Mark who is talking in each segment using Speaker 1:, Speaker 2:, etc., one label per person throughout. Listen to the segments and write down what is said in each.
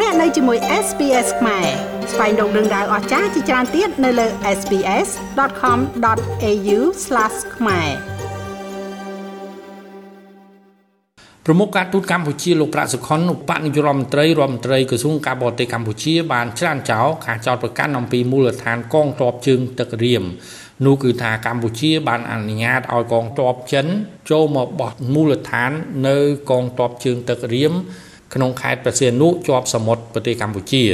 Speaker 1: លោកអ្នកនៅជាមួយ SPS ខ្មែរស្វែងរកដឹងដៅអស្ចារ្យជាច្រើនទៀតនៅលើ SPS.com.au/ ខ្មែរ
Speaker 2: ប្រមុខការទូតកម្ពុជាលោកប្រាក់សុខុនឧបនាយករដ្ឋមន្ត្រីរដ្ឋមន្ត្រីក្រសួងការបរទេសកម្ពុជា បានច្រានចោលការចោទប្រកាន់អំពីមូលដ្ឋានកងទ័ពជើងទឹករៀមនោះគឺថាកម្ពុជាបានអនុញ្ញាតឲ្យកងទ័ពចិនចូលមកបោះមូលដ្ឋាននៅកងទ័ពជើងទឹករៀម ក្នុងខេត្តព្រះសីហនុជាប់សមុទ្រប្រទេសកម្ពុជា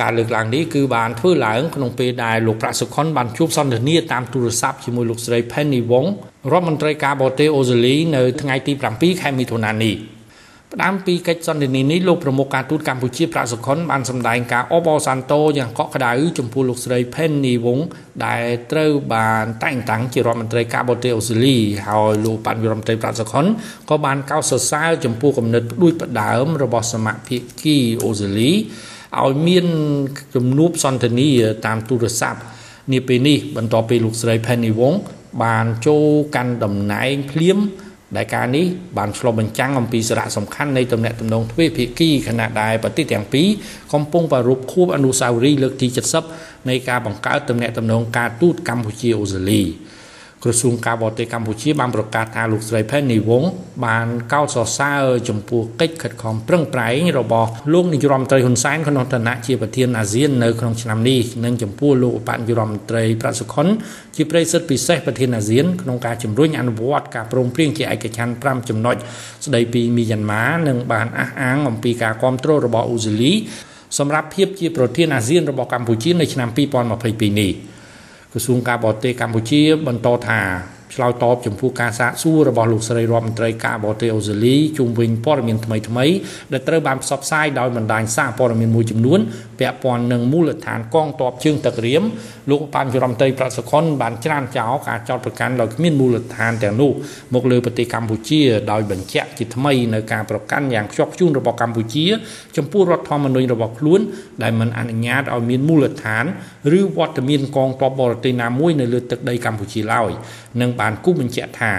Speaker 2: ការលើកឡើងនេះគឺបានធ្វើឡើងក្នុងពេលដែលលោកប្រាក់សុខុនបានជួបសន្ទនាតាមទូរស័ព្ទជាមួយលោកស្រី Penny Wong រដ្ឋមន្ត្រីការបរទេសអូស្ត្រាលីនៅថ្ងៃទី7ខែមិថុនានេះ ផ្ដើមពីកិច្ចសន្ទនានេះលោកប្រមុខការទូតកម្ពុជាប្រាក់សុខុនបានសម្ដែងការអបអរសាទរយ៉ាងកក់ក្ដៅចំពោះលោកស្រី Penny Wong ដែលត្រូវបានតែងតាំងជារដ្ឋមន្ត្រីការបរទេសអូស្ត្រាលីហើយលោកបានរដ្ឋមន្ត្រីប្រាក់សុខុនក៏បានកោតសរសើរចំពោះគំនិតផ្ដួចផ្ដើមរបស់សមាភិកីអូស្ត្រាលីឲ្យមានជំនួបសន្ទនាតាមទូរស័ព្ទនាពេលនេះបន្ទាប់ពីលោកស្រី Penny Wong បានចូលកាន់តំណែងភ្លាម ដែលការនេះបានឆ្លុះបញ្ចាំងអំពីសារៈសំខាន់នៃទំនាក់ទំនងទ្វេភាគីខណៈដែលប្រទេសទាំងពីរកំពុងប្រារព្ធខួបអនុស្សាវរីយ៍លើកទី70នៃការបង្កើតទំនាក់ទំនងការទូតកម្ពុជាអូស្ត្រាលី ក្រសួងការបរទេសកម្ពុជាបានប្រកាសថាលោកស្រី Penny Wong បានកោតសរសើរចំពោះកិច្ចខិតខំប្រឹងប្រែងរបស់លោកនាយរដ្ឋមន្ត្រីហ៊ុនសែនក្នុងឋានៈជាប្រធានអាស៊ាននៅក្នុងឆ្នាំនេះនិងចំពោះលោកឧបនាយករដ្ឋមន្ត្រីប្រាក់សុខុនជាប្រិយសិទ្ធិពិសេសប្រធានអាស៊ានក្នុងការជំរុញអនុវត្តការព្រមព្រៀងជាឯកច្ឆន្ទ5ចំណុចស្ដីពីមីយ៉ាន់ម៉ានិងបានអះអាងអំពីការគ្រប់គ្រងរបស់អូស្ត្រាលីសម្រាប់ភាពជាប្រធានអាស៊ានរបស់កម្ពុជានៅឆ្នាំ2022នេះ ក្រសួងការបរទេសកម្ពុជាបន្តថាឆ្លើយតបចំពោះការសាកសួររបស់លោកស្រីរដ្ឋមន្ត្រីការបរទេសអូស្ត្រាលីជុំវិញព័ត៌មានថ្មីថ្មីដែលត្រូវបានផ្សព្វផ្សាយដោយបណ្ដាញសារព័ត៌មានមួយចំនួនពាក់ព័ន្ធនឹងមូលដ្ឋានកងទ័ពជើងទឹករៀមលោកបញ្ញរដ្ឋមន្ត្រីប្រាក់សុខុនបានច្រានចោលការចោទប្រកាន់ដោយគ្មានមូលដ្ឋានទាំងនោះមកលើប្រទេសកម្ពុជាដោយបញ្ជាក់ជាថ្មីនៅការប្រកាន់យ៉ាងខ្ជាប់ខ្ជួនរបស់កម្ពុជា ចំពោះរដ្ឋធម្មនុញ្ញរបស់ខ្លួន ដែលមិនអនុញ្ញាតឲ្យមានមូលដ្ឋានឬវត្តមានកងទ័ពបរទេសណាមួយនៅលើទឹកដីកម្ពុជាឡើយនិងបានគូបញ្ជាក់ថា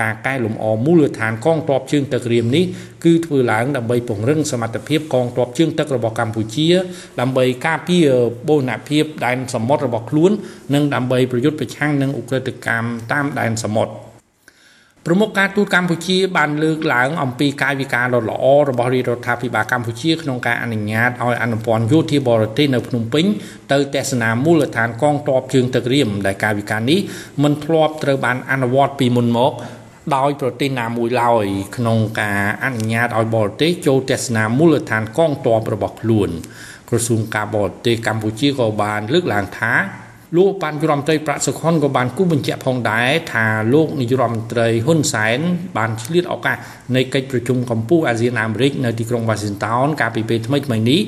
Speaker 2: ការកែលម្អមូលដ្ឋានកងទ័ពជើងទឹករៀមនេះគឺធ្វើឡើងដើម្បីពង្រឹងសមត្ថភាពកងទ័ពជើងទឹករបស់កម្ពុជា ដើម្បីការពារបូរណភាពដែនសមុទ្ររបស់ខ្លួន និងដើម្បីប្រយុទ្ធប្រឆាំងនឹងឧក្រិដ្ឋកម្មតាមដែនសមុទ្រប្រមុខការទូតកម្ពុជាបានលើកឡើងអំពីកាយវិការដ៏ល្អរបស់រាជរដ្ឋាភិបាលកម្ពុជាក្នុងការអនុញ្ញាតឲ្យអនុព័ន្ធយោធាបរទេសនៅភ្នំពេញទៅទស្សនាមូលដ្ឋានកងទ័ពជើងទឹករៀមដែលកាយវិការនេះមិនធ្លាប់ត្រូវបានអនុវត្តពីមុនមក ដោយប្រទេសណាមួយឡើយក្នុងការអនុញ្ញាតឲ្យបរទេសចូលទស្សនាមូលដ្ឋានកងទ័ពរបស់ខ្លួនក្រសួងការបរទេសកម្ពុជាក៏បានលើកឡើងថាលោកបានយរដ្ឋមន្ត្រីប្រាក់សុខុនក៏បានគូបញ្ជាក់ផងដែរថាលោកនាយរដ្ឋមន្ត្រីហ៊ុនសែនបានឆ្លៀតឱកាសនៃកិច្ចប្រជុំកម្ពុជាអាស៊ានអាមេរិកនៅទីក្រុង Washington កាលពីពេលថ្មីៗនេះ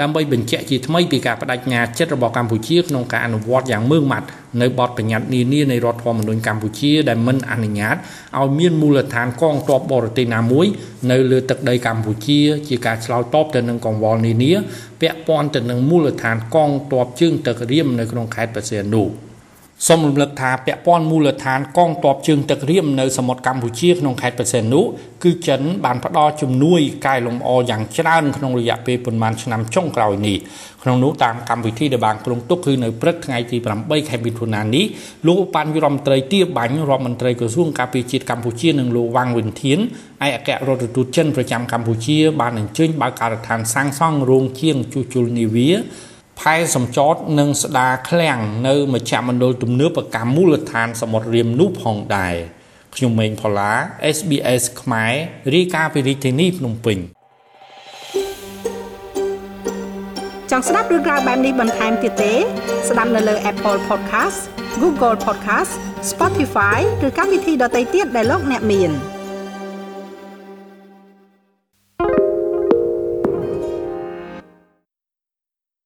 Speaker 2: ដើម្បីបញ្ជាក់ជាថ្មីពីការបដិញ្ញាចិត្តរបស់កម្ពុជាក្នុងការអនុវត្តយ៉ាងម៉ឺងម៉ាត់ នៅបទបញ្ញត្តិនានានៃរដ្ឋធម្មនុញ្ញកម្ពុជា ដែលមិនអនុញ្ញាតឲ្យមានមូលដ្ឋានកងទ័ពបរទេសណាមួយ នៅលើទឹកដីកម្ពុជា ជាការឆ្លើយតបទៅនឹងកង្វល់នានាពាក់ព័ន្ធទៅនឹងមូលដ្ឋានកងទ័ពជើងទឹករៀមនៅក្នុងខេត្តបរសៀននោះ សូមរំលឹកថាពាក់ព័ន្ធមូលដ្ឋានកងទ័ពជើងទឹករៀមនៅសមុទ្រកម្ពុជាក្នុងខេត្តបរសៀននោះគឺចិនបានផ្ដល់ជំនួយកែលម្អយ៉ាងច្រើនក្នុងរយៈពេលប្រមាណឆ្នាំចុងក្រោយនេះក្នុងនោះតាមកម្មវិធីដែលបានគ្រោងទុកគឺនៅព្រឹកថ្ងៃទី8ខែមិថុនានេះលោកបានរដ្ឋមន្ត្រីទាបាញ់រដ្ឋមន្ត្រីក្រសួងការពារជាតិកម្ពុជានិងលោកវ៉ាងវិនធានឯកអគ្គរដ្ឋទូតចិនប្រចាំកម្ពុជាបានអញ្ជើញបើកការដ្ឋានសាងសង់រោងជាងជួសជុលនាវា ផែសំចតនិងស្ដារឃ្លាំងនៅមជ្ឈមណ្ឌលទំនើបកម្មមូលដ្ឋានសមុទ្ររៀមនោះផងដែរខ្ញុំម៉េងផល្លា SBS ខ្មែររាយការណ៍ពីរាជធានីភ្នំពេញ
Speaker 1: ចង់ស្ដាប់រឿងក្រៅបែបនេះបន្ថែមទៀតទេ ស្ដាប់នៅលើ Apple Podcast Google Podcast Spotify ឬកម្មវិធីដទៃទៀតដែលលោកអ្នកមាន។